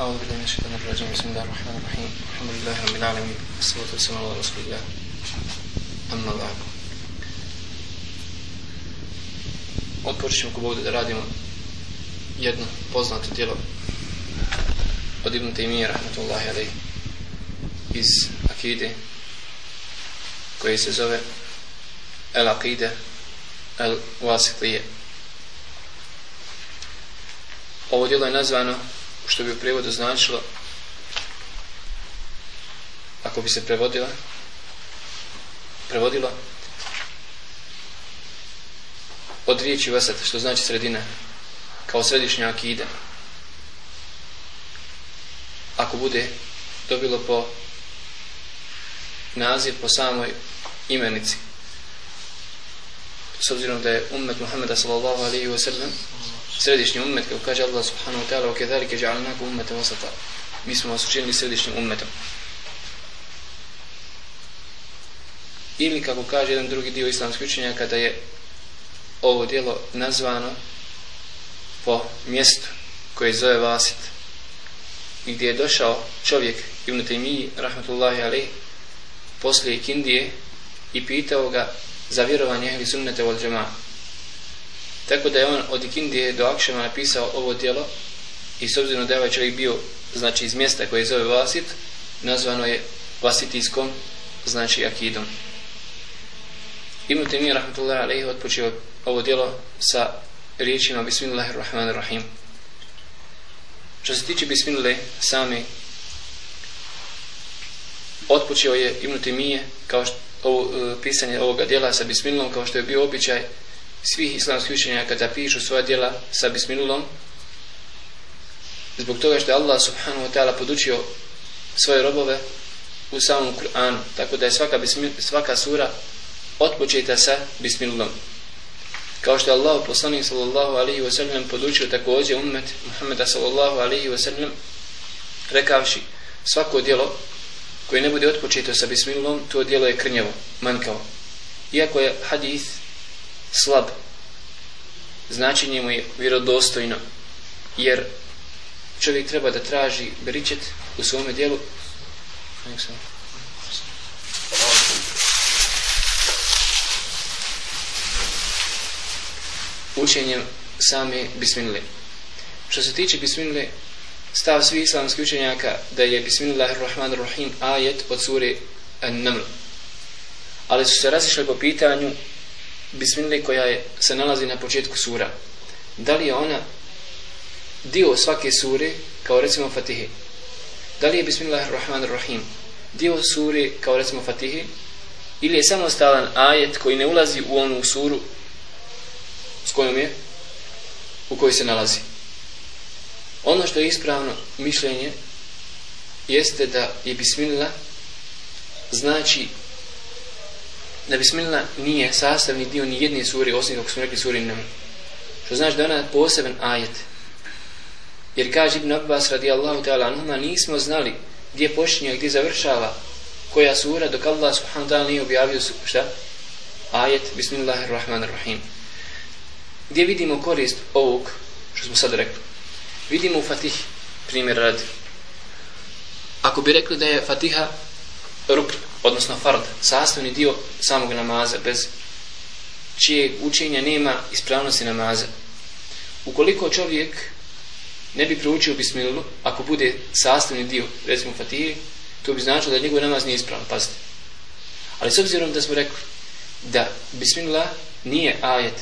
أعوذ بالله من الشيطان الرجيم بسم الله الرحمن الرحيم الحمد لله رب العالمين والصلاة والسلام على رسول الله أما بعد Otporit ćemo ko bude da radimo jedno poznato djelo od Ibn Taymiyyah rahmatullahi alaih iz akide koje se zove El Aqide El Wasitije Ovo djelo je nazvano što bi u prevodu značilo ako bi se prevodila prevodilo od riječi vasat što znači sredina kao središnja akida. Ako bude dobilo po naziv po samoj imenici. S obzirom da je ummet Muhammeda sallallahu alaihi wa sallam središnji ummet, kako kaže Allah subhanahu wa ta'ala, o kedalike ja'alnaku ummeta vasata. Mi smo vas učinili središnjim ummetom. Ili kako kaže jedan drugi dio islamskih učenja, kada je ovo dijelo nazvano po mjestu koje zove Vasit i gdje je došao čovjek Ibn Taymiyi, rahmatullahi alaih, poslije Kindije i pitao ga za vjerovanje ehli sunnete vol džema'a Tako da je on od Ikindije do Akšema napisao ovo djelo i s obzirom da je ovaj čovjek bio znači iz mjesta koje zove Vasit, nazvano je Vasitijskom, znači Akidom. Ibn Temir rahmatullahi alaihi otpočeo ovo djelo sa riječima Bismillahirrahmanirrahim. Što se tiče Bismillah sami otpočeo je Ibn Taymi kao što ovo, e, pisanje ovoga djela sa Bismillahom kao što je bio običaj svih islamskih učenjaka kada pišu svoja djela sa bismilulom zbog toga što je Allah subhanahu wa ta'ala podučio svoje robove u samom Kur'anu. Tako da je svaka, bismil, svaka sura otpočeta sa bismilulom kao što je Allah poslanik sallallahu alaihi wasallam podučio također ummet Muhammeda sallallahu alaihi wasallam rekavši svako djelo koje ne bude otpočeto sa bismilom to djelo je krnjevo, manjkavo. Iako je hadith slab. Značenje mu je vjerodostojno jer čovjek treba da traži beričet u svome dijelu. Učenjem same bismile što se tiče bismile stav svih islamskih učenjaka da je bismillahirrahmanirrahim ajet od sure An-Naml. Ali su se razišli po pitanju bismillah koja je, se nalazi na početku sura. Da li je ona dio svake sure kao recimo Fatihe? Da li je bismillahirrahmanirrahim dio sure kao recimo Fatihe? Ili je samostalan ajet koji ne ulazi u onu suru s kojom je u kojoj se nalazi? Ono što je ispravno mišljenje jeste da je bismillah znači da bismillah nije sastavni dio ni jedne sure, osim kako smo rekli suri nam. Što znači da ona poseban ajet. Jer kaže Ibn Abbas radijallahu ta'ala anhuma, nismo znali gdje počinje, gdje završava koja sura, dok Allah subhanahu ta'ala nije objavio su, šta? Ajet, bismillahirrahmanirrahim. Gdje vidimo korist ovog, što smo sad rekli? Vidimo u Fatih, primjer radi. Ako bi rekli da je Fatiha rukn, odnosno fard, sastavni dio samog namaza, bez čije učenja nema ispravnosti namaza. Ukoliko čovjek ne bi proučio bismilu, ako bude sastavni dio, recimo fatije, to bi značilo da njegov namaz nije ispravan, pazite. Ali s obzirom da smo rekli da bismillah nije ajet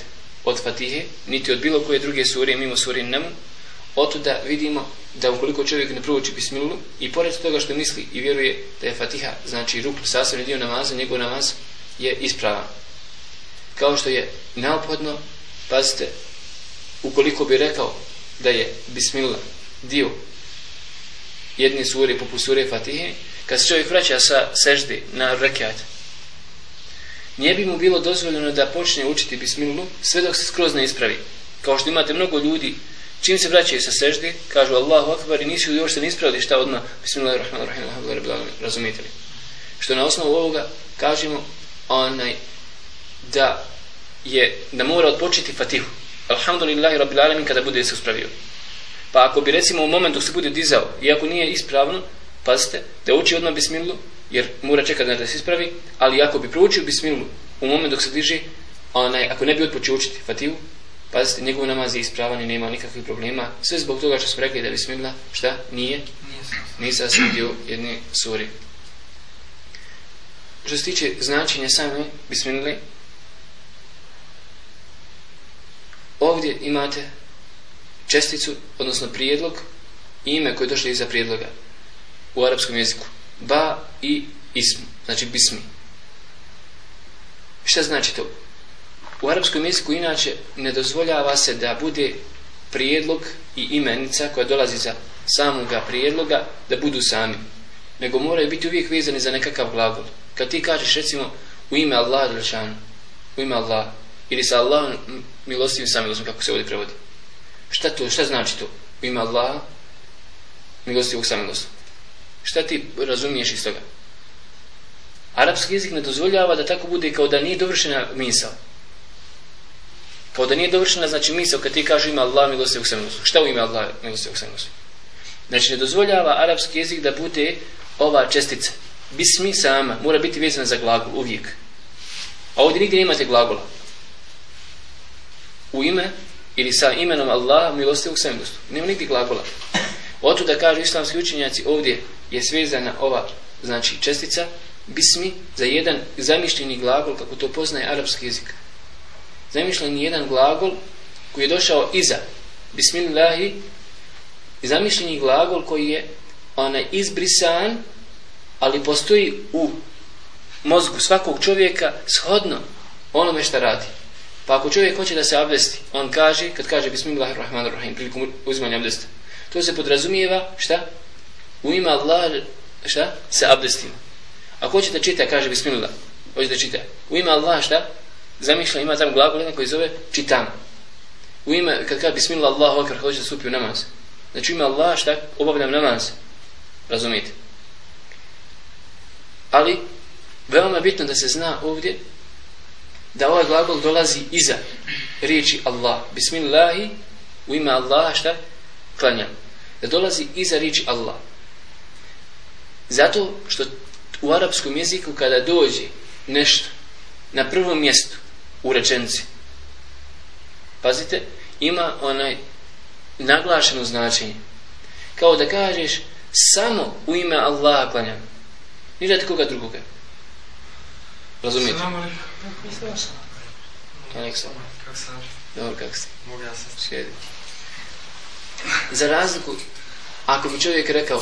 od fatihe, niti od bilo koje druge sure, mimo sure nemu, otuda vidimo da ukoliko čovjek ne prouči bismilu i pored toga što misli i vjeruje da je fatiha, znači rukl, sasvim dio namaza, njegov namaz je ispravan. Kao što je neophodno, pazite, ukoliko bi rekao da je bismila dio jedne sure poput sure fatihe, kad se čovjek vraća sa sežde na rekiat, nije bi mu bilo dozvoljeno da počne učiti bismilu sve dok se skroz ne ispravi. Kao što imate mnogo ljudi Čim se vraćaju sa seždi, kažu Allahu akbar i nisu još se nispravili šta odmah, bismillahirrahmanirrahim, razumijete li? Što na osnovu ovoga kažemo onaj da je da mora odpočeti fatihu. Alhamdulillahi rabbil alamin kada bude se uspravio. Pa ako bi recimo u momentu se bude dizao, iako nije ispravno, pazite, da uči odmah bismilu, jer mora čekati da se ispravi, ali ako bi proučio bismilu u momentu dok se diže, onaj, ako ne bi odpočeo učiti fatihu, pazite, njegov namaz je ispravan i nema nikakvih problema. Sve zbog toga što smo rekli da bismila, šta? Nije? Nije sasvim dio jedne suri. Što se tiče značenja same bismile, ovdje imate česticu, odnosno prijedlog i ime koje je došlo iza prijedloga u arapskom jeziku. Ba i ism, znači bismi. Šta znači to? U arapskom jeziku inače ne dozvoljava se da bude prijedlog i imenica koja dolazi za samoga prijedloga da budu sami. Nego moraju biti uvijek vezani za nekakav glagol. Kad ti kažeš recimo u ime Allah Đelšanu, u ime Allah, ili sa Allahom milostivim samilostom, kako se ovdje prevodi. Šta to, šta znači to? U ime Allah, milostivog samilostom. Šta ti razumiješ iz toga? Arapski jezik ne dozvoljava da tako bude kao da nije dovršena misao. Kao da nije dovršena, znači misao kad ti kaže ima Allah milostivog samilostom. Šta u ime Allah milostivog samilostom? Znači ne dozvoljava arapski jezik da bude ova čestica. Bismi sama mora biti vezana za glagol uvijek. A ovdje nigdje nemate glagola. U ime ili sa imenom Allah milostivog samilostu. Nema nigdje glagola. Oto da kaže islamski učenjaci ovdje je svezana ova znači čestica bismi za jedan zamišljeni glagol kako to poznaje arapski jezik. Zamišljeni jedan glagol koji je došao iza bismillahi zamišljeni glagol koji je onaj izbrisan ali postoji u mozgu svakog čovjeka shodno onome što radi. Pa ako čovjek hoće da se abdesti, on kaže, kad kaže Bismillahirrahmanirrahim, prilikom uzimanja abdesta, to se podrazumijeva, šta? U ime Allah, šta? Se abdestimo. Ako hoće da čita, kaže Bismillah, hoće da čita. U ime Allah, šta? Zamišlja, ima tam glagol jedan koji zove čitam. U ime, kad kaže Bismillah, Allah, okar, hoće da stupi u namaz. Znači ima Allah, šta? Obavljam namaz. Razumijete? Ali, veoma bitno da se zna ovdje da ovaj glagol dolazi iza riječi Allah. Bismillahi, u ime Allaha šta? Klanjam. Da dolazi iza riječi Allah. Zato što u arapskom jeziku kada dođe nešto na prvom mjestu u rečenci, pazite, ima onaj naglašeno značenje. Kao da kažeš samo u ime Allaha klanjam. Ni da koga drugoga. Razumijete? Salamu alaikum. Kako sam? Dobro, kako si? Mogu ja sam. Sjedi. Za razliku, ako bi čovjek rekao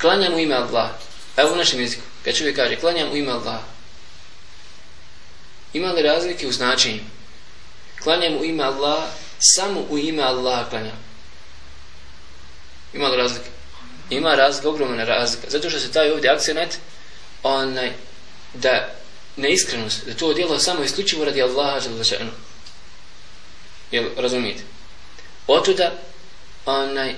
klanjam u ime Allah, evo u našem jeziku, kad čovjek kaže klanjam u ime Allah, ima li razlike u značenju? Klanjam u ime Allah, samo u ime Allah klanjam. Ima li razlike? Ima razlika, ogromna razlika. Zato što se taj ovdje akcenat, onaj, da neiskrenost, da to djelo samo isključivo radi Allaha želešanu. Jel, razumijete? Otuda, onaj,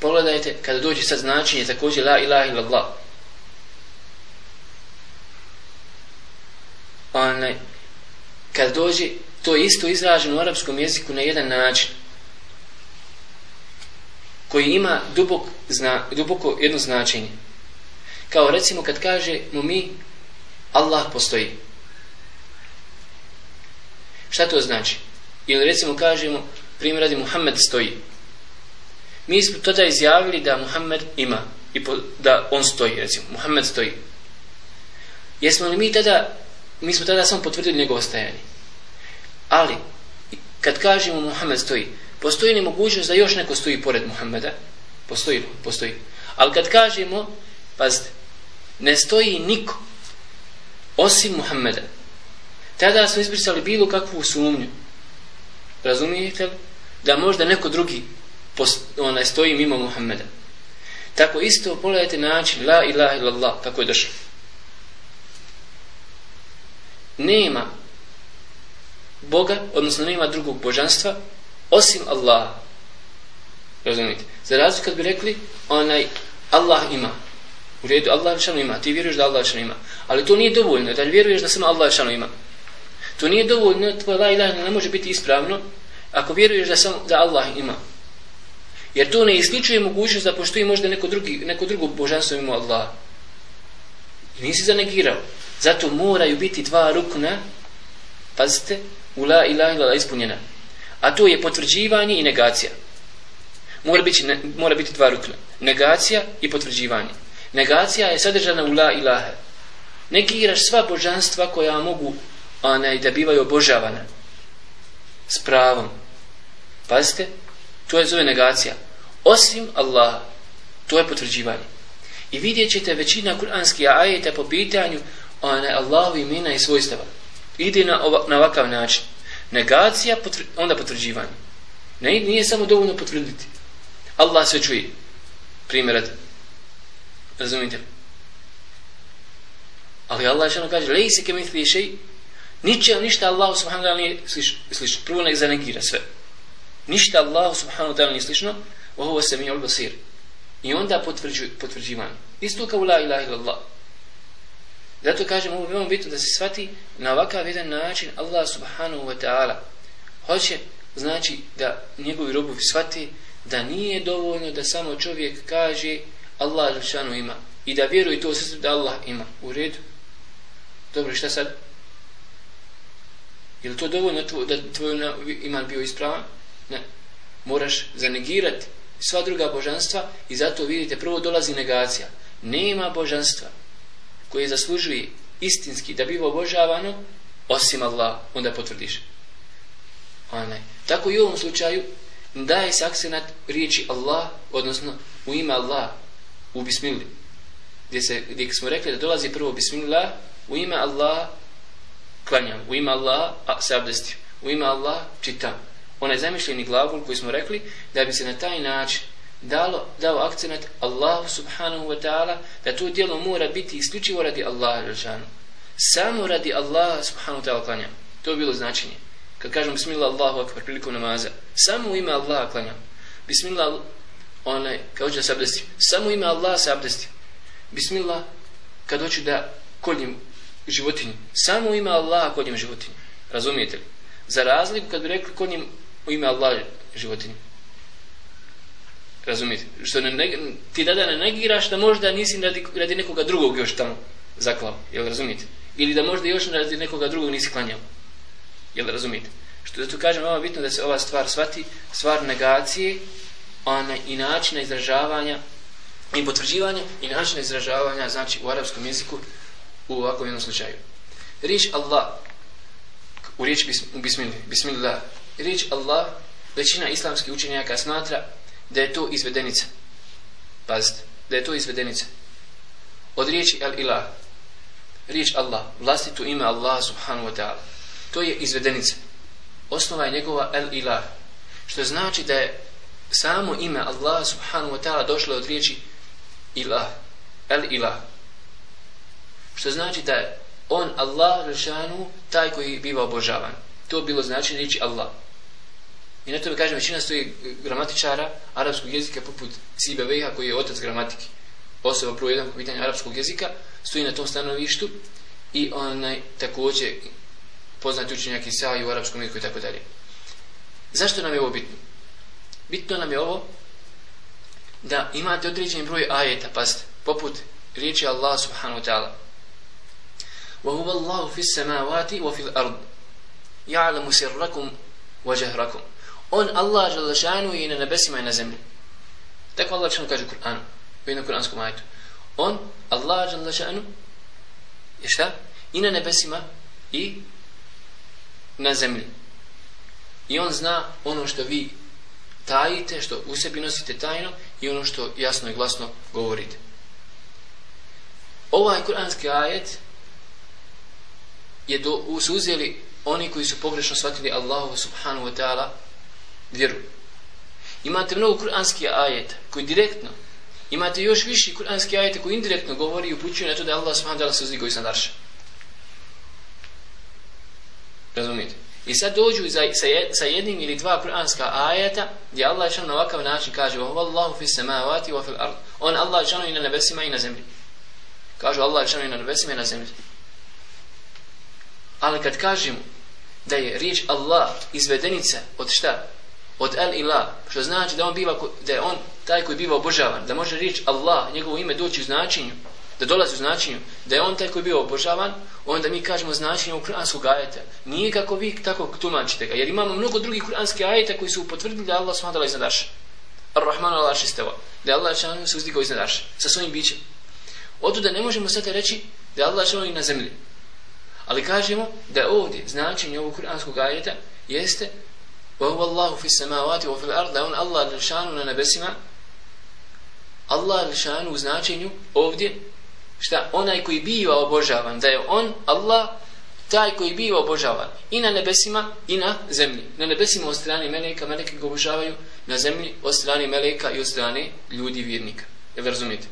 pogledajte, kada dođe sad značenje također la ilaha illallah. Onaj, kad dođe, to je isto izraženo u arapskom jeziku na jedan način koji ima dubok, zna, duboko jedno značenje. Kao recimo kad kaže mu mi Allah postoji. Šta to znači? Ili recimo kažemo primjer radi Muhammed stoji. Mi smo tada izjavili da Muhammed ima i po, da on stoji, recimo, Muhammed stoji. Jesmo li mi tada, mi smo tada samo potvrdili njegovo stajanje. Ali, kad kažemo Muhammed stoji, postoji li mogućnost da još neko stoji pored Muhammeda? Postoji, postoji. Ali kad kažemo, pazite, ne stoji niko osim Muhammeda. Tada smo izbrisali bilo kakvu sumnju. Razumijete li? Da možda neko drugi post, onaj, stoji mimo Muhammeda. Tako isto pogledajte način la ilaha illallah kako je došlo. Nema Boga, odnosno nema drugog božanstva osim Allaha. Razumite? Za razliku kad bi rekli onaj Allah ima. U redu, Allah šano ima. Ti vjeruješ da Allah šano ima. Ali to nije dovoljno. Da vjeruješ da samo Allah šano ima. To nije dovoljno. Tvoje la ilaha ne može biti ispravno. ako vjeruješ da, sam, da Allah ima. Jer to ne isključuje mogućnost da postoji možda neko, drugi, neko drugo božanstvo mimo Allaha. I nisi zanegirao. Zato moraju biti dva rukna, pazite, u la ilaha ila ispunjena. A to je potvrđivanje i negacija. Mora biti, ne, mora biti dva rukna. Negacija i potvrđivanje. Negacija je sadržana u la ilaha. Negiraš sva božanstva koja mogu onaj, da bivaju obožavana. S pravom. Pazite, to je zove negacija. Osim Allaha, to je potvrđivanje. I vidjet ćete većina kuranskih ajeta po pitanju onaj Allahu imena i svojstava. Ide na, ova, na ovakav način. Negacija, potvr, onda potvrđivanje. Ne, nije samo dovoljno potvrditi. Allah sve čuje. Primjer, razumite li? Ali Allah što ono kaže, lej se ke mitli šej, niče, ništa Allah subhanahu ta'ala nije slično. Prvo nek zanegira sve. Ništa Allah subhanahu ta'ala nije slično, ovo se mi basir. I onda potvrđu, potvrđivanje. Isto kao la ilaha illallah. Zato kažem, ovo je veoma bitno da se shvati na ovakav jedan način Allah subhanahu wa ta'ala hoće, znači, da njegovi robovi shvati da nije dovoljno da samo čovjek kaže Allah želšanu ima i da vjeruje to sve da Allah ima. U redu. Dobro, šta sad? Je li to dovoljno tvo, da tvoj iman bio ispravan? Ne. Moraš zanegirati sva druga božanstva i zato vidite, prvo dolazi negacija. Nema božanstva koje zaslužuje istinski da biva obožavano osim Allah, onda potvrdiš. Onaj. Tako i u ovom slučaju daje se aksenat riječi Allah, odnosno u ime Allah, u bismili. Gdje, se, gdje smo rekli da dolazi prvo bismillah, u ime Allah klanjam, u ime Allah se abdestim, u ime Allah čitam. Onaj zamišljeni glavul koji smo rekli da bi se na taj način dalo, dao akcenat Allahu subhanahu wa ta'ala da to djelo mora biti isključivo radi Allaha Đelšanu. Samo radi Allaha subhanahu wa ta'ala klanjam. To je bilo značenje. Kad kažem bismillah Allahu akbar prilikom namaza, samo u ime Allaha klanjam. Bismillah onaj, kao da se abdestim. Samo ime Allaha se abdestim. Bismillah, kad hoću da koljem životinju. Samo ime Allaha koljem životinju. Razumijete li? Za razliku kad bi rekli koljem u ime Allaha životinju. Razumite? Što ne, ne, ti da da ne negiraš da možda nisi radi, radi nekoga drugog još tamo zaklao. Jel razumite? Ili da možda još radi nekoga drugog nisi klanjao. Jel razumite? Što zato kažem, ovo bitno da se ova stvar svati, stvar negacije ona, i načina izražavanja i potvrđivanja i načina izražavanja, znači u arapskom jeziku u ovakvom jednom slučaju. Riječ Allah, u riječ bismillah, bismillah, riječ Allah, većina islamskih učenjaka smatra da je to izvedenica. Pazite, da je to izvedenica. Od riječi al-ilah, riječ Allah, vlastitu ime Allah subhanahu wa ta'ala, to je izvedenica. Osnova je njegova el ilah. što znači da je samo ime Allah subhanahu wa ta'ala došlo od riječi ilah, el ilah. Što znači da je on Allah rešanu taj koji biva obožavan. To bilo znači riječi Allah. I na tome kažem, većina stoji gramatičara arapskog jezika poput Sibe Vejha koji je otac gramatike. Osoba prvo jedan po pitanju arapskog jezika stoji na tom stanovištu i onaj također poznati učenjak Isa i u arapskom jeziku i tako dalje. Zašto nam je ovo bitno? Bitno nam je ovo da imate određeni broj ajeta, pazite, poput riječi Allah subhanahu wa ta'ala. وَهُوَ اللَّهُ فِي السَّمَاوَاتِ وَفِي الْأَرْضِ يَعْلَمُ سِرَّكُمْ وَجَهْرَكُمْ On, Allah, želešanu je i na nebesima i na zemlji. Tako Allah želešanu kaže u Kur'anu, u jednom kur'anskom ajtu. On, Allah, želešanu, je šta? I na nebesima i na zemlji. I on zna ono što vi tajite, što u sebi nosite tajno i ono što jasno i glasno govorite. Ovaj kuranski ajet je do, su uzeli oni koji su pogrešno shvatili Allahu subhanahu wa ta'ala vjeru. Imate mnogo kuranskih ajeta koji direktno, imate još više kuranskih ajeta koji indirektno govori i upućuju na to da je Allah subhanahu wa ta'ala se uzdigao iznad arša. Razumijete? I sad dođu za, sa, sa jednim ili dva kuranska ajeta gdje Allah šan na ovakav način kaže Allahu fi samavati wa fil ard. On Allah je i na nebesima i na zemlji. Kažu Allah je i na nebesima i na zemlji. Ali kad kažemo da je riječ Allah izvedenica od šta? Od el ilah, što znači da on biva, da je on taj koji biva obožavan, da može riječ Allah, njegovo ime doći u značenju, da dolazi u značenju, da je on taj koji biva obožavan, onda mi kažemo značenje u kuranskog ajeta. Nije kako vi tako tumačite ga, jer imamo mnogo drugih kuranskih ajeta koji su potvrdili da Allah smadala iznad arša. Ar-Rahman Allah šisteva. Da je Allah šanu se uzdigao iznad arša, sa svojim bićem. Oto da ne možemo sada reći da je Allah šanu i na zemlji. Ali kažemo da ovdje značenje ovog kuranskog ajeta jeste wa huwa Allahu fi samawati wa on Allah lišanu na nebesima Allah lišanu u značenju ovdje šta onaj koji biva obožavan da je on Allah taj koji biva obožavan i na nebesima i na zemlji na nebesima od strane meleka meleki ga obožavaju na zemlji od strane meleka i od strane ljudi vjernika jel razumijete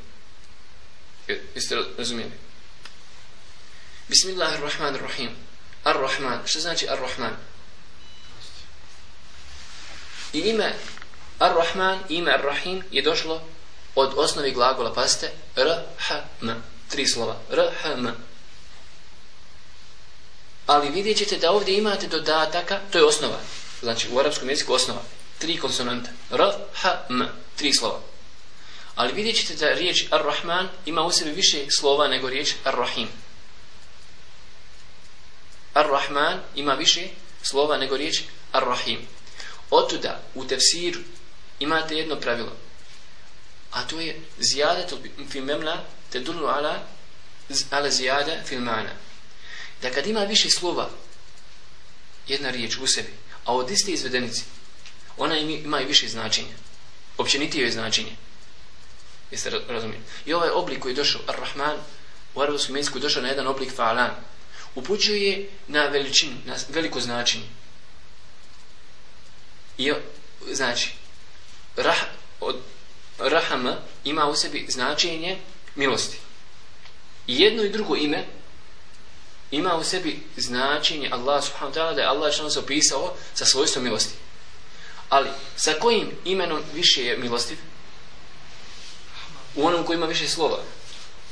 jeste razumijeli Bismillahirrahmanirrahim. Ar-Rahman. Što znači Ar-Rahman? I ime Ar-Rahman, ime Ar-Rahim je došlo od osnovi glagola, paste, R-H-M. Tri slova. R-H-M. Ali vidjet ćete da ovdje imate dodataka, to je osnova. Znači u arapskom jeziku osnova. Tri konsonanta. R-H-M. Tri slova. Ali vidjet ćete da riječ Ar-Rahman ima u sebi više slova nego riječ Ar-Rahim. Ar-Rahman ima više slova nego riječ Ar-Rahim. Otuda u tefsiru imate jedno pravilo. A to je zijadat fil memna te dulu ala ala zijada fil mana. Da kad ima više slova jedna riječ u sebi, a od iste izvedenice, ona ima i više značenja. Općenitije je značenje. Jeste razumijeli? I ovaj oblik koji je došao, Ar-Rahman, u arabskom jeziku je došao na jedan oblik fa'alan, upućuje na veličinu, na veliko značenje. I znači, rah, od rahama ima u sebi značenje milosti. I jedno i drugo ime ima u sebi značenje Allah subhanahu ta'ala da je Allah što nas opisao sa svojstvom milosti. Ali sa kojim imenom više je milostiv? U onom koji ima više slova.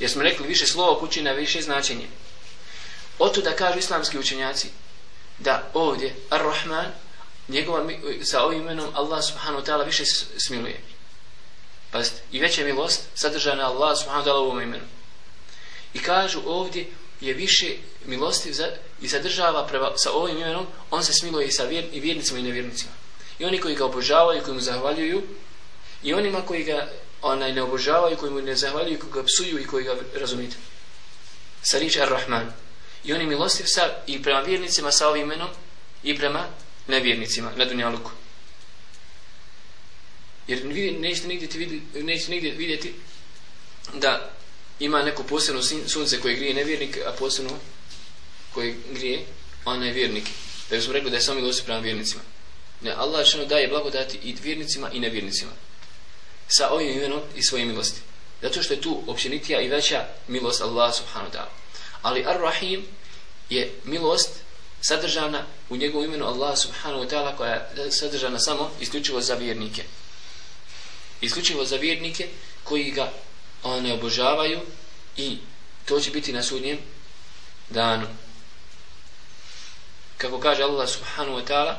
Jer smo rekli više slova kući na više značenje. Oto da kažu islamski učenjaci da ovdje Ar-Rahman njegova, sa ovim imenom Allah subhanahu wa ta'ala više smiluje. Pazite, i veća milost sadržana Allah subhanahu wa ta'ala u ovom imenu. I kažu ovdje je više milosti za, i sadržava prema, sa ovim imenom, on se smiluje i sa vjer, i vjernicima i nevjernicima. I oni koji ga obožavaju, koji mu zahvaljuju, i onima koji ga onaj ne obožavaju, koji mu ne zahvaljuju, koji ga psuju i koji ga razumite. Sa riječ Ar-Rahman i oni milostiv sa i prema vjernicima sa ovim imenom i prema nevjernicima na dunjaluku. Jer nećete nigdje, vidjeti, nećete nigdje vidjeti da ima neko posebno sunce koje grije nevjernik, a posebno koje grije onaj vjernik. Da bismo rekli da je samo milosti prema vjernicima. Ne, Allah što daje blagodati i vjernicima i nevjernicima. Sa ovim imenom i svojim milosti. Zato što je tu općenitija i veća milost Allah subhanahu wa ta'ala. Ali Ar-Rahim je milost sadržana u njegovom imenu Allah subhanahu wa ta'ala koja je sadržana samo isključivo za vjernike. Isključivo za vjernike koji ga one obožavaju i to će biti na sudnjem danu. Kako kaže Allah subhanahu wa ta'ala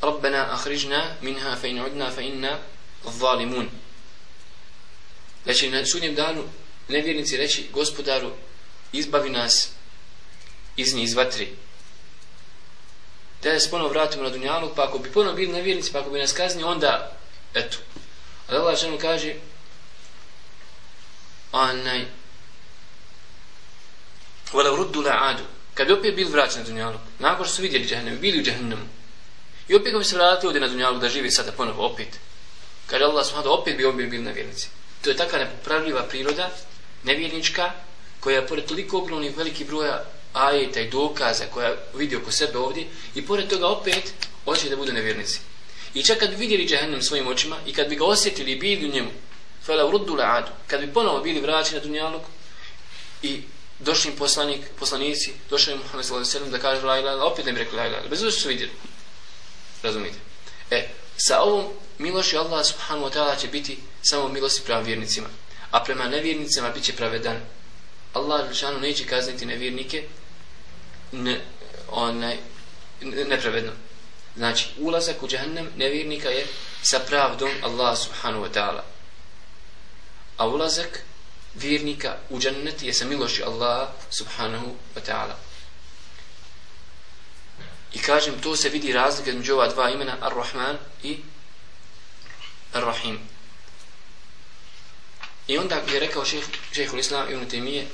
Rabbena ahrižna minha fe in udna fe inna zalimun. Znači na sudnjem danu nevjernici reći gospodaru izbavi nas iz njih iz vatri. Da se ponovo vratimo na dunjalog, pa ako bi ponovo bili nevjernici, pa ako bi nas kazni, onda, eto. A Allah što kaže, onaj, vada uruddu la adu, kad bi opet bili vraćani na dunjalog, nakon što su vidjeli džahnem, bili u džahnemu, i opet bi se vratili ovdje na dunjalog da živi sada ponovo opet, kaže Allah subhanahu opet bi opet bili nevjernici. To je takva nepopravljiva priroda, nevjernička, koja pored toliko ogromnih veliki broja ajeta i dokaza koja vidi oko sebe ovdje i pored toga opet hoće da budu nevjernici. I čak kad bi vidjeli džahnem svojim očima i kad bi ga osjetili i bili u njemu, fela uruddu la'adu, kad bi ponovo bili vraćeni na dunjalog i došli im poslanik, poslanici, došli im Muhammed sallallahu alejhi da kaže la ilaha opet ne bi rekli la ilaha, bez što su vidjeli. Razumite? E, sa ovom milošću Allah subhanahu wa ta'ala će biti samo milosti prema vjernicima, a prema nevjernicima bit će pravedan Allah Žešanu neće kazniti nevjernike ne, onaj, nepravedno. Znači, ulazak u džahnem nevjernika je sa pravdom Allah subhanahu wa ta'ala. A ulazak vjernika u džennet je sa milošću Allah subhanahu wa ta'ala. I kažem, to se vidi razlika među ova dva imena, Ar-Rahman i Ar-Rahim. I onda je rekao šeheh šeh Islam ibn Taymije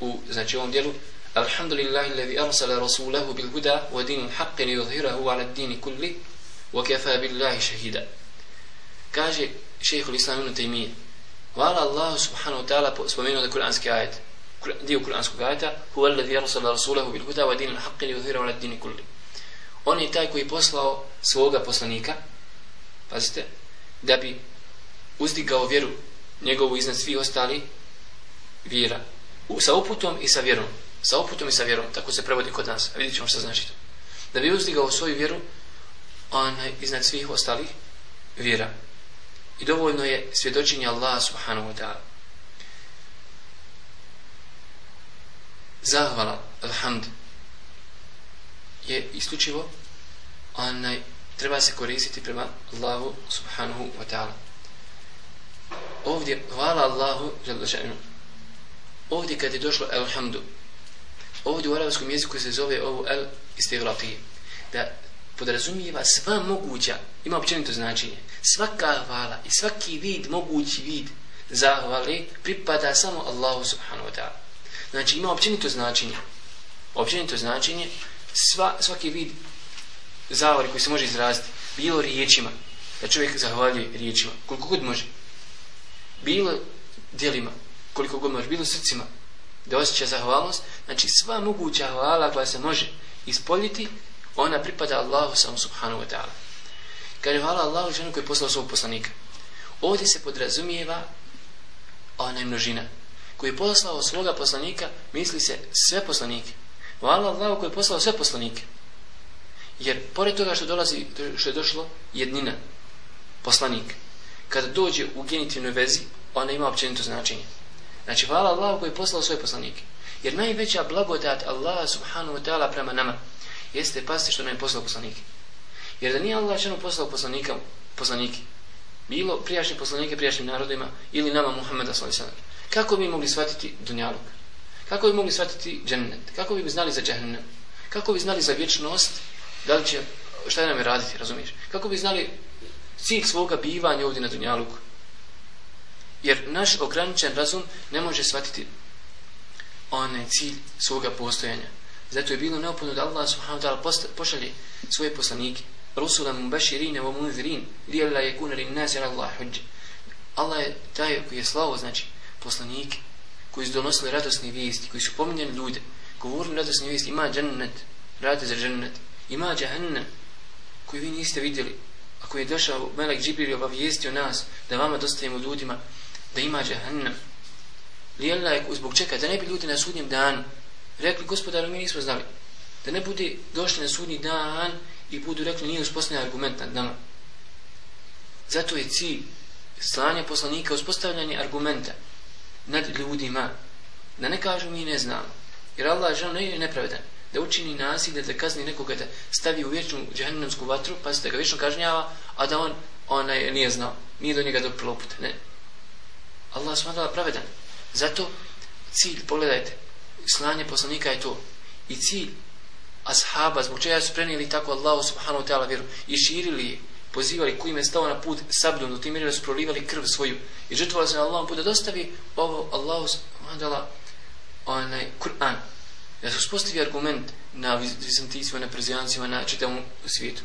u znači ovom dijelu Alhamdulillahi levi arsala rasulahu bil huda wa dinil haqqi li yudhhirahu ala dini kulli wa kefa billahi shahida. Kaže šejh Islam ibn Taymije Hvala Allahu subhanahu wa ta'ala spomenuo da kuranski ajet dio kuranskog ajeta huwa alladhi arsala rasulahu bil huda wa dinil haqqi li yudhhirahu ala dini kulli. On je taj koji poslao svoga poslanika pazite da bi uzdigao vjeru njegovu iznad svih ostali vjera. U, sa uputom i sa vjerom. Sa uputom i sa vjerom. Tako se prevodi kod nas. A vidjet ćemo što znači to. Da bi uzdigao svoju vjeru onaj iznad svih ostalih vjera. I dovoljno je svjedočenje Allah subhanahu wa ta'ala. Zahvala, alhamd, je isključivo onaj, treba se koristiti prema Allahu subhanahu wa ta'ala ovdje hvala Allahu ovdje kad je došlo elhamdu ovdje u arabskom jeziku se zove ovo el istigrafije da podrazumijeva sva moguća ima općenito značenje svaka hvala i svaki vid mogući vid zahvale pripada samo Allahu subhanahu wa ta'ala. Znači ima općenito značenje općenito značenje sva, svaki vid zahvali koji se može izraziti bilo riječima da čovjek zahvaljuje riječima koliko god može bilo dijelima, koliko god može, bilo srcima, da osjeća zahvalnost, znači sva moguća hvala koja se može ispoljiti, ona pripada Allahu samo subhanahu wa ta'ala. Kaže je hvala Allahu ženu koji je poslao svog poslanika, ovdje se podrazumijeva ona je množina. Koji je poslao svoga poslanika, misli se sve poslanike. Hvala Allahu koji je poslao sve poslanike. Jer pored toga što dolazi, što je došlo, jednina, poslanik, kada dođe u genitivnoj vezi, ona ima općenito značenje. Znači, hvala Allahu koji je poslao svoje poslanike. Jer najveća blagodat Allaha subhanahu wa ta'ala prema nama jeste pasti što nam je poslao poslanike. Jer da nije Allah čemu poslao poslanika, poslanike, bilo prijašnje poslanike prijašnjim narodima ili nama Muhammeda s.a.v. Kako bi mogli shvatiti dunjaluk? Kako bi mogli shvatiti džennet? Kako bi znali za džennet? Kako bi znali za vječnost? Da li će, šta nam je raditi, razumiješ? Kako bi znali cilj svoga bivanja ovdje na Dunjaluku. Jer naš ograničen razum ne može shvatiti onaj cilj svoga postojanja. Zato je bilo neophodno da Allah subhanahu wa ta'ala pošalje svoje poslanike. Rusula mubashirine wa munzirin li alla yakuna lin nas ala Allah hujja. Allah je taj koji je slavo, znači poslanike koji su donosili radosne vijesti, koji su pominjali ljude, govorili radosne vijesti, ima džennet, rade za džennet, ima džahennem, koji vi niste vidjeli, ako je došao Melek Džibril obavijestio nas da vama dostavimo ljudima da ima džahannam lijela je zbog čeka da ne bi ljudi na sudnjem danu rekli gospodaru mi nismo znali. Da ne bude došli na sudnji dan i budu rekli nije uspostavljen argument nad nama. Zato je cilj slanja poslanika uspostavljanje argumenta nad ljudima da ne kažu mi ne znamo. Jer Allah žel ne je nepravedan da učini nasilje, da kazni nekoga da stavi u vječnu džahannamsku vatru, pa se da ga vječno kažnjava, a da on onaj, nije znao, nije do njega doprlo put. Ne. Allah smadala pravedan. Zato cilj, pogledajte, slanje poslanika je to. I cilj ashaba, zbog čega su prenijeli tako Allahu subhanahu wa ta'ala vjeru i širili je, pozivali koji im je stao na put sabljom, do tim mjeri su prolivali krv svoju i žrtvovali se na Allahom put da dostavi ovo Allahu subhanahu wa ta'ala onaj Kur'an da se uspostavi argument na vizanticima, na prezijancima, na čitavom svijetu.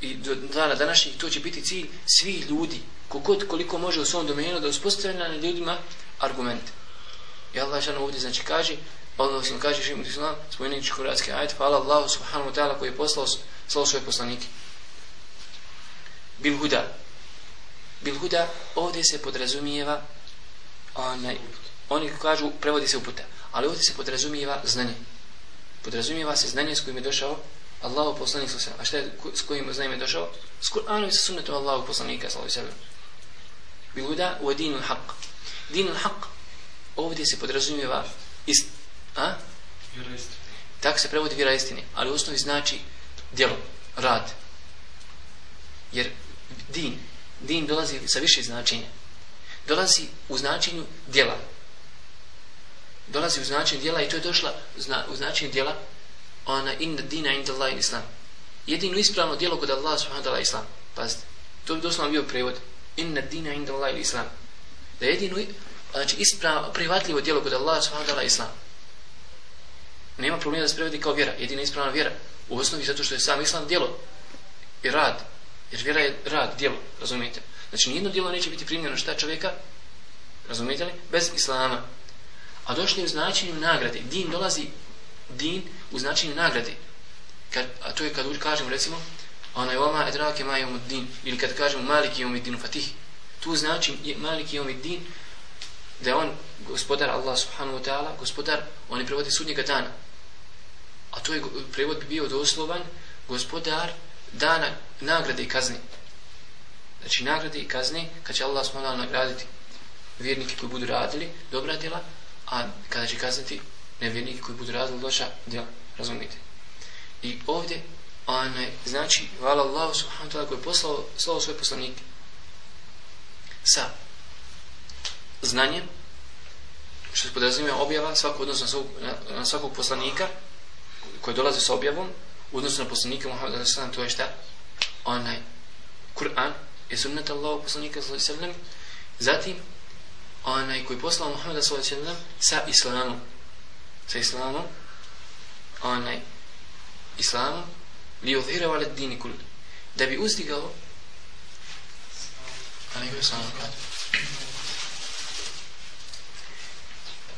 I do dana današnjih to će biti cilj svih ljudi, kogod koliko može u svom domenu da uspostavi na ljudima argument. I Allah šano ovdje znači kaže, Allah sam kaže šim islam, spomenujući kuratski ajit, hvala Allahu subhanahu wa ta'ala koji je poslao slao svoje poslanike. Bil huda. Bil huda ovdje se podrazumijeva onaj, oni kažu, prevodi se uputa ali ovdje se podrazumijeva znanje. Podrazumijeva se znanje s kojim je došao Allahu poslanik sa A šta je s kojim znanjem je došao? S Kur'anom i sa sunnetom Allahu poslanika sallallahu alejhi ve sellem. Biluda wa dinul haqq. Dinul haqq ovdje se podrazumijeva ist, a? Tako se prevodi vjera istine, ali u osnovi znači djelo, rad. Jer din, din dolazi sa više značenja. Dolazi u značenju djela. Dolazi u značenje djela i to je došla u značenje djela ona inna dina inda Allah islam. Jedino ispravno djelo kod Allah subhanahu wa ta'ala islam. Pazite, to bi doslovno bio prevod. Inna dina inda Allah islam. Da jedino, znači ispravno, prihvatljivo djelo kod Allah subhanahu wa ta'ala islam. Nema problema da se prevodi kao vjera. Jedina ispravna vjera. U osnovi zato što je sam islam djelo. I rad. Jer vjera je rad, djelo. Razumijete? Znači nijedno djelo neće biti primljeno šta čovjeka. Razumijete li? Bez islama. A došli u značenju nagrade. Din dolazi, din u značenju nagrade. Kad, a to je kad kažemo recimo ona je oma edrake majom din ili kad kažemo maliki jom dinu fatih tu znači maliki jom din da on gospodar Allah subhanahu wa ta'ala gospodar on je prevodi sudnjega dana a to je prevod bi bio doslovan gospodar dana nagrade i kazne znači nagrade i kazne kad će Allah subhanahu wa ta'ala nagraditi vjernike koji budu radili dobra djela a kada će kazniti nevjernike koji budu radili loša djela razumite I ovdje, onaj, znači, hvala Allah subhanahu ta'ala koji je poslao, slao svoje poslanike sa znanjem, što se podrazumije objava, svako odnosno na svakog, na, na svakog poslanika koji dolazi sa objavom, odnosno na poslanika Muhammeda sallam, to je šta? Onaj, Kur'an, je sunnet Allahu poslanika sallam, zatim, onaj koji poslao Muhammeda s.a.v. sa islamom, sa islamom, onaj, islamom. Li odhirao vale dini kul da bi uzdigao a nego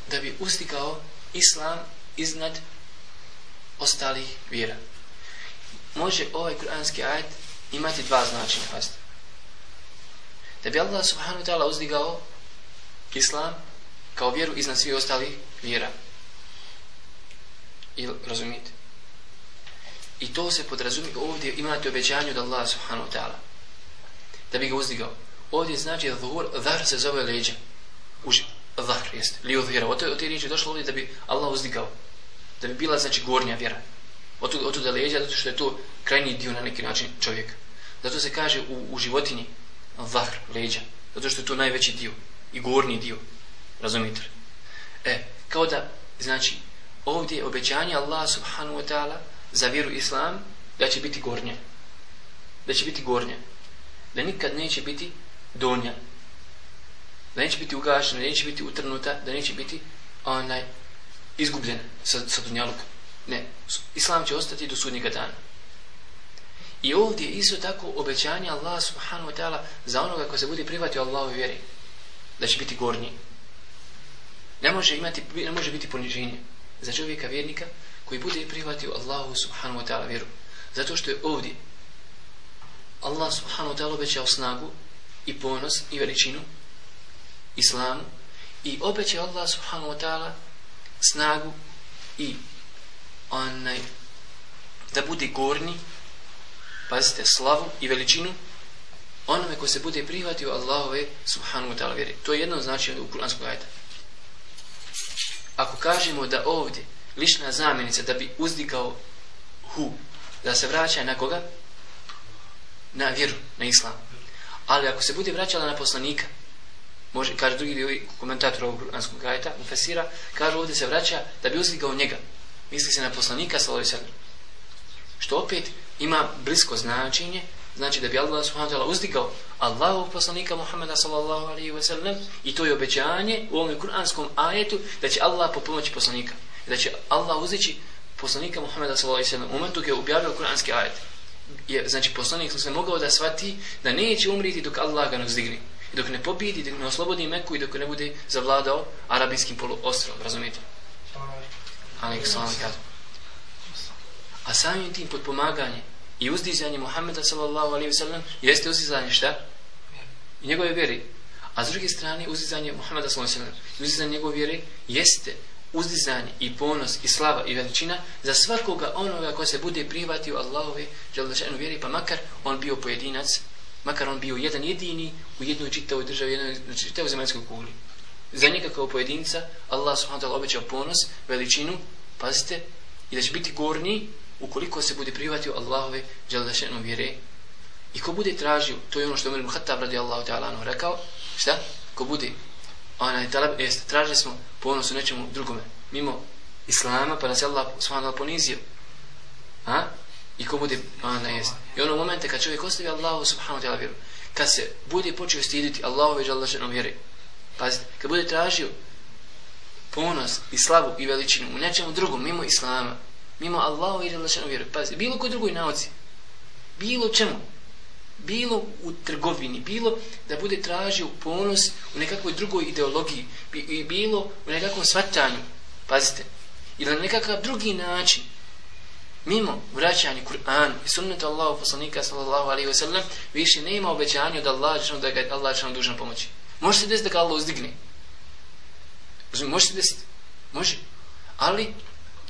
da bi uzdigao islam iznad ostalih vjera. Može ovaj kuranski ajet imati dva značenja da bi Allah subhanahu ta'ala uzdigao islam kao vjeru iznad svih ostalih vjera i razumijete I to se podrazumije, ovdje imate obećanje od Allaha subhanahu wa ta'ala. Da bi ga uzdigao. Ovdje znači dhuhr, dhuhur, dhar se zove leđa. Uži, dhar, jest, li udhira. Od te riječi došlo ovdje da bi Allah uzdigao. Da bi bila, znači, gornja vjera. Od tu da leđa, zato što je to krajnji dio na neki način čovjeka. Zato se kaže u, u životinji dhar, leđa. Zato što je to najveći dio. I gornji dio. Razumite E, kao da, znači, ovdje je obećanje Allah subhanahu wa ta'ala za vjeru islam da će biti gornja da će biti gornja da nikad neće biti donja. Da neće biti ugašena da neće biti utrnuta da neće biti onaj izgubljena sa, sa dunjalukom. ne, islam će ostati do sudnjega dana. I ovdje je isto tako obećanje Allah subhanahu wa ta'ala za onoga ko se bude privatio Allahu vjeri da će biti gornji ne može imati ne može biti poniženje za čovjeka vjernika koji bude prihvatio Allahu subhanahu wa ta'ala vjeru. Zato što je ovdje Allah subhanahu wa ta'ala obećao snagu i ponos i veličinu islamu i obećao Allah subhanahu wa ta'ala snagu i onaj da bude gorni pazite slavu i veličinu onome ko se bude prihvatio Allahove subhanahu wa ta'ala vjeri. To je jedno značenje u kuranskog ajta. Ako kažemo da ovdje lična zamjenica da bi uzdigao hu, da se vraća na koga? Na vjeru, na islam. Ali ako se bude vraćala na poslanika, može, kaže drugi dio komentator ovog kuranskog ajta, u Fesira, kaže ovdje se vraća da bi uzdigao njega. Misli se na poslanika, sallallahu alejhi Što opet ima blisko značenje, znači da bi Allah subhanahu wa ta'ala uzdigao Allahov poslanika Muhammeda sallallahu alaihi wa sallam i to je obećanje u ovom kuranskom ajetu da će Allah po pomoći poslanika da će Allah uzići poslanika Muhammeda sallallahu alejhi ve sellem u momentu kad je objavio kuranski ajet. Je znači poslanik se mogao da svati da neće umriti dok Allah ga ne uzdigne. I dok ne pobidi, dok ne oslobodi Meku i dok ne bude zavladao arabijskim poluostrovom, razumijete? Ali A samim tim podpomaganje i uzdizanje Muhammeda sallallahu alejhi ve sellem jeste uzdizanje šta? I njegove vjere. A s druge strane, uzdizanje Muhammeda sallallahu alejhi ve sellem, uzdizanje njegove vjere jeste uzdizanje i ponos i slava i veličina za svakoga onoga ko se bude prihvatio Allahove želdašenu vjeri, pa makar on bio pojedinac, makar on bio jedan jedini u jednoj čitavoj državi, jednoj znači, čitavoj zemaljskoj kugli. Za njega kao pojedinca Allah subhanahu wa ta'ala obećao ponos, veličinu, pazite, i da će biti gorni ukoliko se bude prihvatio Allahove želdašenu vjere. I ko bude tražio, to je ono što je Umar Khattab radi Allahu ta'ala anhu rekao, šta? Ko bude, onaj talab, jest, tražili smo ponos u nečemu drugome, mimo Islama, pa nas je Allah subhanahu ponizio. A? I ko bude, onaj jest. I ono momente kad čovjek ostavi Allahu subhanahu ta'ala vjeru, kad se bude počeo stiditi Allahove želdašenu vjere, pazite, kad bude tražio ponos i slavu i veličinu u nečemu drugom, mimo Islama, mimo Allahu i relašenu vjeru. Pazi, bilo koj drugoj nauci, bilo čemu, bilo u trgovini, bilo da bude tražio ponos u nekakvoj drugoj ideologiji, i bilo u nekakvom svatanju, pazite, ili na nekakav drugi način, mimo vraćanja Kur'an i sunnetu Allahu poslanika sallallahu alaihi wa sallam, više nema obećanja od Allah da ga Allah će nam dužan pomoći. Može se desiti da ga Allah uzdigne, Može se desiti. Može. Ali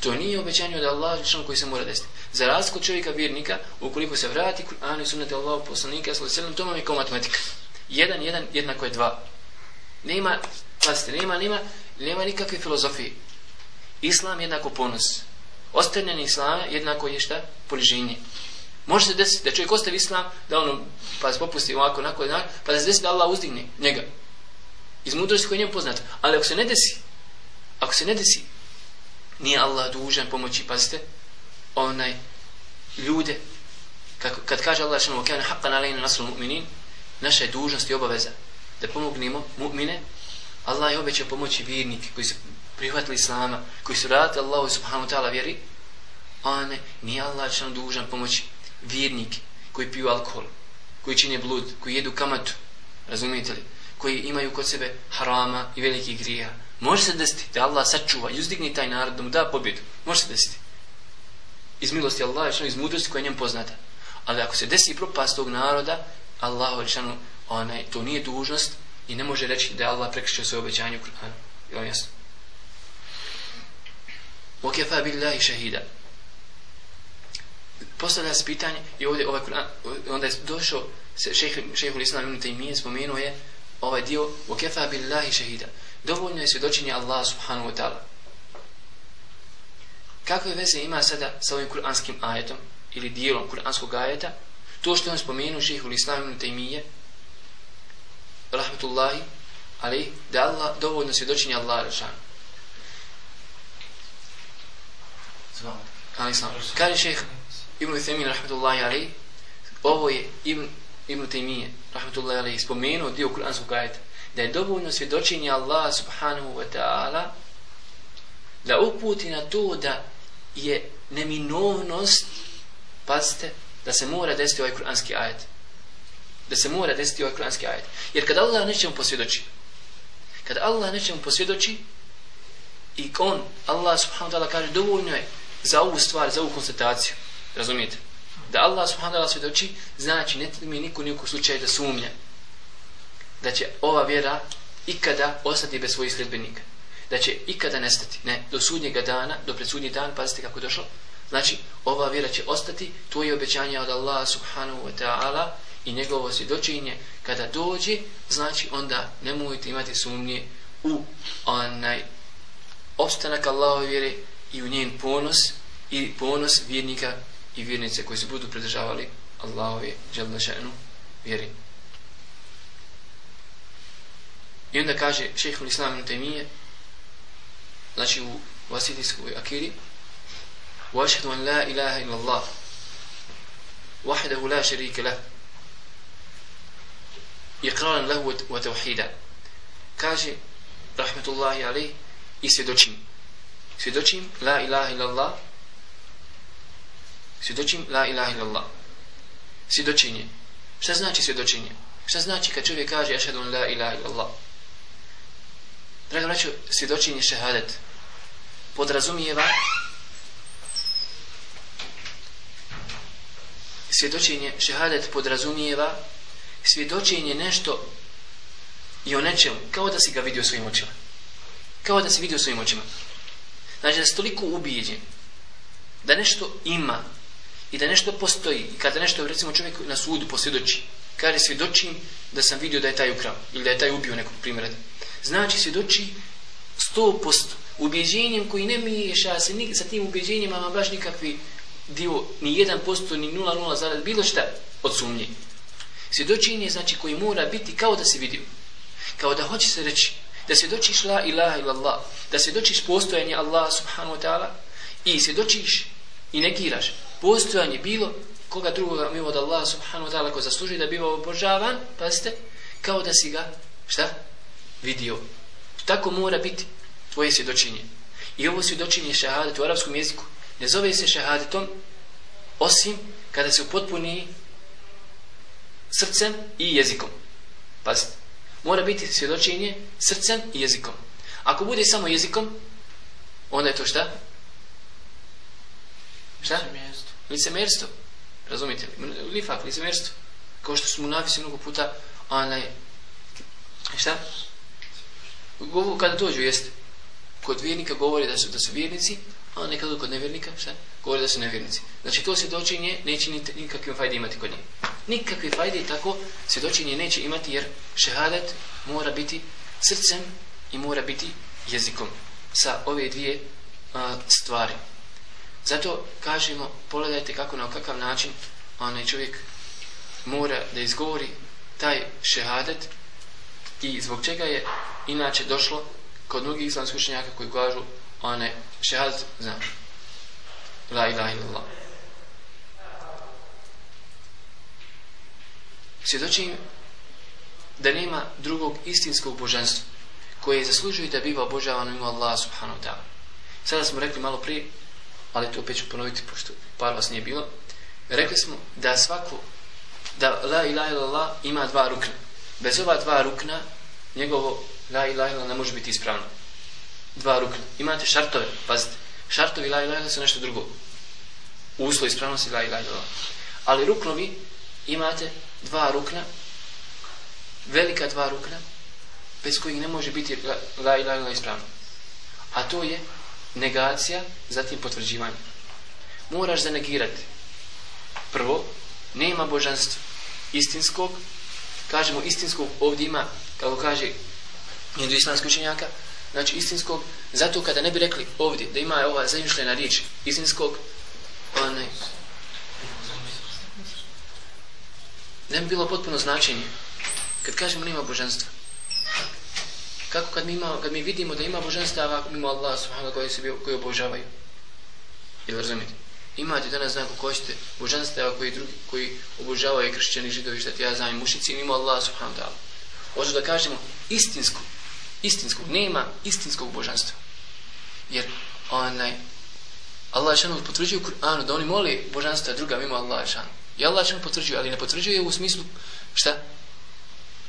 to nije obećanje od Allaha što koji se mora desiti. Za razliku od čovjeka vjernika, ukoliko se vrati Kur'anu i sunnet Allahu poslanika sallallahu alejhi ve sellem, to vam je kao matematika. 1 1 jednako je 2. Nema, pazite, nema, nema, nema nikakve filozofije. Islam jednako ponos. Ostavljanje islama jednako je šta? Poliženje. Može se desiti da čovjek ostavi islam, da ono, pa se popusti ovako, onako, onako, pa da se desi da Allah uzdigne njega iz mudrosti koja je njemu poznata. Ali ako se ne desi, ako se ne desi, nije Allah dužan pomoći, pazite, onaj, ljude, kako, kad kaže Allah šanu, kana haqqan alejna nasru mu'minin, naša je dužnost i obaveza da pomognemo mu'mine, Allah je obećao pomoći vjernike koji su prihvatili Islama, koji su radili Allahu subhanahu ta'ala vjeri, a ne, nije Allah šanu dužan pomoći vjernike koji piju alkohol, koji čine blud, koji jedu kamatu, razumijete li? koji imaju kod sebe harama i velikih grija. Može se desiti da Allah sačuva i uzdigni taj narod da mu da pobjedu. Može se desiti. Iz milosti Allah, iz mudrosti koja je njem poznata. Ali ako se desi propast tog naroda, Allah odlišanu, onaj, to nije dužnost i ne može reći da je Allah prekršio svoje obećanje u Kur'anu. Je vam jasno? وَكَفَا بِاللَّهِ شَهِدًا Postavlja se pitanje i ovdje ovaj Kur'an, onda je došao šeho l'Islam ibn Taymiyyah spomenuo je ovaj dio wa kafa billahi shahida dovoljno je svjedočenje Allah subhanahu wa ta'ala. Kakve veze ima sada sa ovim kuranskim ajetom ili dijelom kuranskog ajeta? To što je on spomenuo šehu l'Islam ibn Taymiye rahmetullahi ali da Allah dovoljno svjedočenje Allah rešan kaže šeh ibn Taymiye rahmetullahi ali ovo je ibn Ibn Taymiye, rahmetullahi, alaihi, spomenuo dio kuranskog ajeta, da je dovoljno svjedočenje Allah subhanahu wa ta'ala da uputi na to da je neminovnost, pazite, da se mora desiti ovaj kuranski ajet. Da se mora desiti ovaj kuranski ajet. Jer kad Allah nećemo posvjedoči, kad Allah nećemo posvjedoči, i on, Allah subhanahu wa ta'ala kaže, dovoljno je za ovu stvar, za ovu konstataciju. Razumijete? da Allah subhanahu wa ta'ala svjedoči, znači ne mi niko niko slučaj da sumnja da će ova vjera ikada ostati bez svojih sljedbenika. Da će ikada nestati. Ne, do sudnjega dana, do predsudnji dan, pazite kako je došlo. Znači, ova vjera će ostati, to je obećanje od Allaha subhanahu wa ta'ala i njegovo svjedočenje kada dođe, znači onda nemojte imati sumnje u onaj opstanak Allahove vjere i u njen ponos i ponos vjernika i vjernice koji se budu pridržavali Allahove dželnašenu vjeri. I onda kaže šehhul islam ibn Taymiye znači u vasidijskoj akiri واشهد ان لا اله الا الله وحده لا شريك له اقرارا له وتوحيدا kaže rahmetullahi alejhi i svjedočim svjedočim la ilaha illa Allah Svjedočim la ilaha illallah. Svjedočenje. Šta znači svjedočenje? Šta znači kad čovjek kaže ašhadu la ilaha illallah? Drago braćo, svjedočenje šehadet podrazumijeva svjedočenje šehadet podrazumijeva svjedočenje nešto i o nečemu, kao da si ga vidio svojim očima. Kao da si vidio svojim očima. Znači da si toliko ubijeđen da nešto ima i da nešto postoji i kada nešto recimo čovjek na sudu posvjedoči kaže svjedočim da sam vidio da je taj ukrao ili da je taj ubio nekog primjera znači svjedoči 100% ubjeđenjem koji ne miješa se nik, sa tim ubjeđenjima, ama baš nikakvi dio, ni 1%, ni 0,0 zarad, bilo šta od sumnje. Svjedočenje znači koji mora biti kao da se vidio. Kao da hoće se reći da svjedočiš la ilaha illallah, da svjedočiš postojanje Allah subhanahu wa ta'ala i svjedočiš i negiraš postojanje bilo koga drugoga mimo od Allah subhanahu wa ta'ala ko zasluži da biva obožavan, pazite, kao da si ga, šta? Vidio. Tako mora biti tvoje svjedočenje. I ovo svjedočenje šahadet u arapskom jeziku ne zove se šahadetom osim kada se upotpuni srcem i jezikom. Pazite, mora biti svjedočenje srcem i jezikom. Ako bude samo jezikom, onda je to šta? Šta? Licemerstvo. Razumite li? Lifak, licemerstvo. Kao što smo nafisi mnogo puta, onaj, šta? Govo, kada dođu, jeste, kod vjernika govori da su, da su vjernici, a nekad kod nevjernika, šta? Govori da su nevjernici. Znači to svjedočenje neće nikakve fajde imati kod njih. Nikakve fajde i tako svjedočenje neće imati jer šehadet mora biti srcem i mora biti jezikom sa ove dvije a, stvari. Zato kažemo, pogledajte kako na kakav način onaj čovjek mora da izgovori taj šehadet i zbog čega je inače došlo kod mnogih islamskih učenjaka koji kažu one šehad za la ilaha illallah. Svjedočim da nema drugog istinskog božanstva koje zaslužuje da biva obožavano ima Allah subhanahu wa ta'ala. Sada smo rekli malo prije ali to opet ću ponoviti pošto par vas nije bilo rekli smo da svako da la ilaha illallah ima dva rukna bez ova dva rukna njegovo la ilaha ila ne može biti ispravno dva rukna imate šartove pazite šartovi la ilaha ila su nešto drugo uslov ispravnosti la ilaha ila. ali ruknovi imate dva rukna velika dva rukna bez kojih ne može biti la ilaha ila ispravno a to je negacija, zatim potvrđivanje. Moraš zanegirati. Prvo, nema božanstva istinskog, kažemo istinskog, ovdje ima, kako kaže jedu islamski učenjaka, znači istinskog, zato kada ne bi rekli ovdje da ima ova zamišljena riječ istinskog, onaj, ne bi bilo potpuno značenje. Kad kažemo nema božanstva, kako kad mi, ima, kad mi vidimo da ima božanstava mimo Allah subhanahu koji se koji obožavaju jel razumite imate danas znako ko ste božanstava koji drugi koji obožavaju kršćani židovi šta ti ja znam mušici mimo Allah subhanahu ta'ala hoću da kažemo istinsko istinskog nema istinskog božanstva jer onaj Allah šanu potvrđuje u Kur'anu da oni moli božanstva druga mimo Allah šanu i Allah šanu potvrđuje ali ne potvrđuje u smislu šta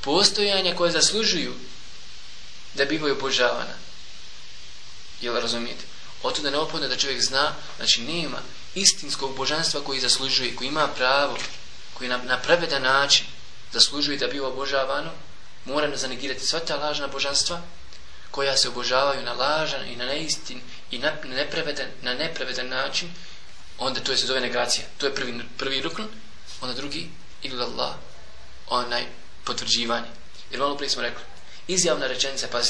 postojanja koje zaslužuju da bivaju obožavana. Jel razumijete? Oto da neophodno da čovjek zna, znači nema istinskog božanstva koji zaslužuje, koji ima pravo, koji na, na pravedan način zaslužuje da biva obožavano, moramo zanegirati sva ta lažna božanstva koja se obožavaju na lažan i na neistin i na nepravedan, na nepravedan način, onda to je se zove negacija. To je prvi, prvi rukn, onda drugi, ili Allah, onaj potvrđivanje. Jer malo prije smo rekli, izjavna rečenica, pa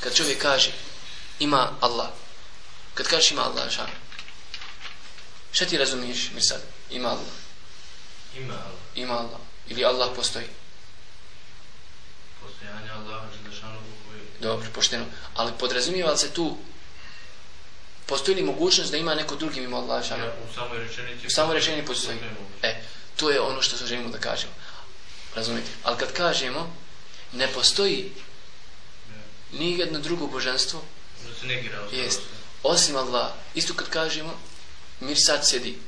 kad čovjek kaže ima Allah, kad kaže ima Allah, šan, šta ti razumiješ mi sad? Ima Allah. Ima Allah. Ima Allah. Ili Allah postoji? Postojanje Allaha, želešanu Bogu. Dobro, pošteno. Ali podrazumijeva se tu postoji li mogućnost da ima neko drugi mimo Allah, šan? Ja, u samoj rečenici. U samoj rečenici postoji. E, to je ono što želimo da kažemo. Razumite? Ali kad kažemo ne postoji ni jedno drugo božanstvo jest osim Allah isto kad kažemo Mirsad sjedi.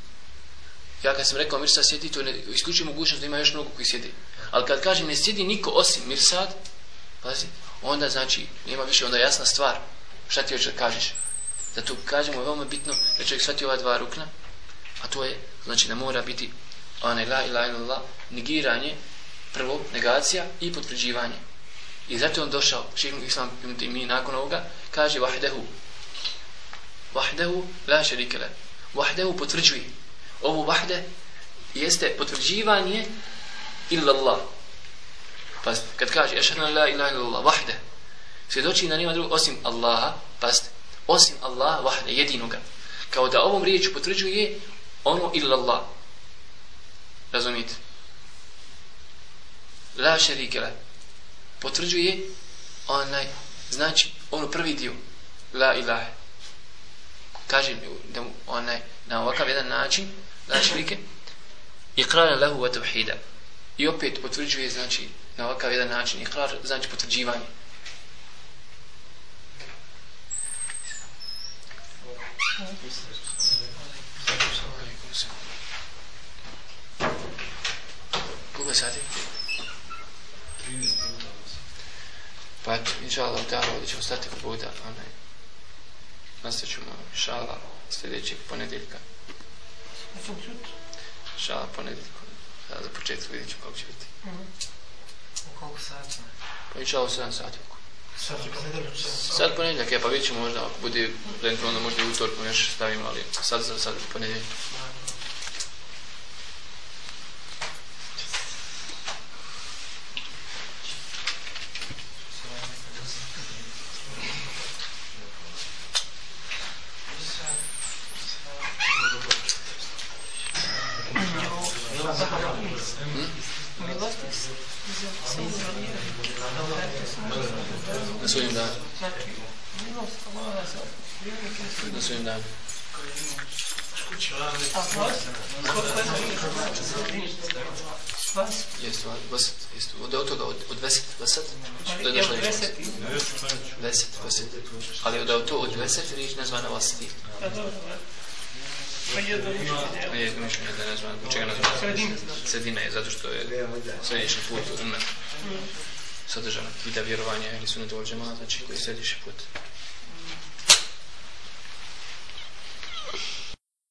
Ja kad sam rekao Mirsad sjedi to ne isključuje mogućnost da ima još mnogo koji sjedi. Ali kad kažem ne sjedi niko osim Mirsad, pazi, onda znači nema više onda jasna stvar. Šta ti hoćeš da kažeš? Da kažemo je veoma bitno da čovjek shvati ova dva rukna a to je znači da mora biti onaj la ilaha illallah negiranje prvo negacija i potvrđivanje. I zato on došao, šehr Islam i mi nakon ovoga, kaže vahdehu. Vahdehu la šarike le. Vahdehu potvrđuje. Ovo vahde jeste potvrđivanje illallah. Pa kad kaže ešhadna la ilaha illallah, vahde. Svjedoči da nema drugog osim Allaha, pa osim Allaha vahde, jedinoga. Kao da ovom riječu potvrđuje ono illallah. Razumite? La šerike la. Potvrđuje onaj, znači, ono prvi dio. La ilaha. Kaže da mu onaj, na ovakav jedan način, znači like iqrar lahu wa tawhida. I opet potvrđuje, znači, na ovakav jedan način, iqrar, znači potvrđivanje. Koliko sati? 13 minuta. Pa inša Allah, da, ovdje ćemo stati kod Buda, onaj. Nastavit ćemo, Allah, sljedećeg ponedjeljka. Allah, ponedjeljka. Da, za početku vidjet ćemo kako će biti. Mm -hmm. U koliko sati? Pa inša Allah, 7 sati. Sad ponedjeljak, ja pa vidjet ćemo možda, ako bude onda možda i utorkom još stavimo, ali sad za sad ponedjeljak. Na svojim danu. Na svojim danu. Jeste, vaset, jeste. Od, od toga, od, od veset, vaset? To je došlo veset. Veset, vaset. Ali od, to, od veset riječ nazvana vaseti. Pa jedno mišljenje. Pa jedno mišljenje da ne znam, čega nazvana? Sredina. Sredina je, zato što je središnji put u umet. džemata, znači koji je put.